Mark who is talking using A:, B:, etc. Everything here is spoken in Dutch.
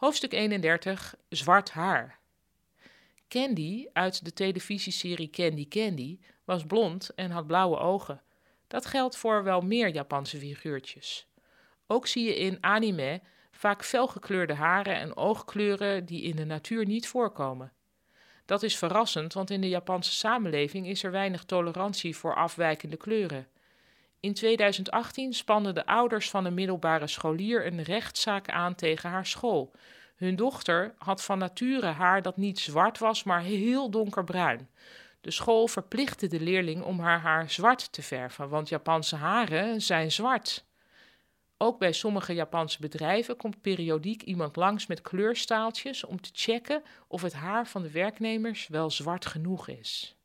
A: Hoofdstuk 31 Zwart haar. Candy uit de televisieserie Candy Candy was blond en had blauwe ogen. Dat geldt voor wel meer Japanse figuurtjes. Ook zie je in anime vaak felgekleurde haren en oogkleuren die in de natuur niet voorkomen. Dat is verrassend, want in de Japanse samenleving is er weinig tolerantie voor afwijkende kleuren. In 2018 spannen de ouders van een middelbare scholier een rechtszaak aan tegen haar school. Hun dochter had van nature haar dat niet zwart was, maar heel donkerbruin. De school verplichtte de leerling om haar haar zwart te verven, want Japanse haren zijn zwart. Ook bij sommige Japanse bedrijven komt periodiek iemand langs met kleurstaaltjes om te checken of het haar van de werknemers wel zwart genoeg is.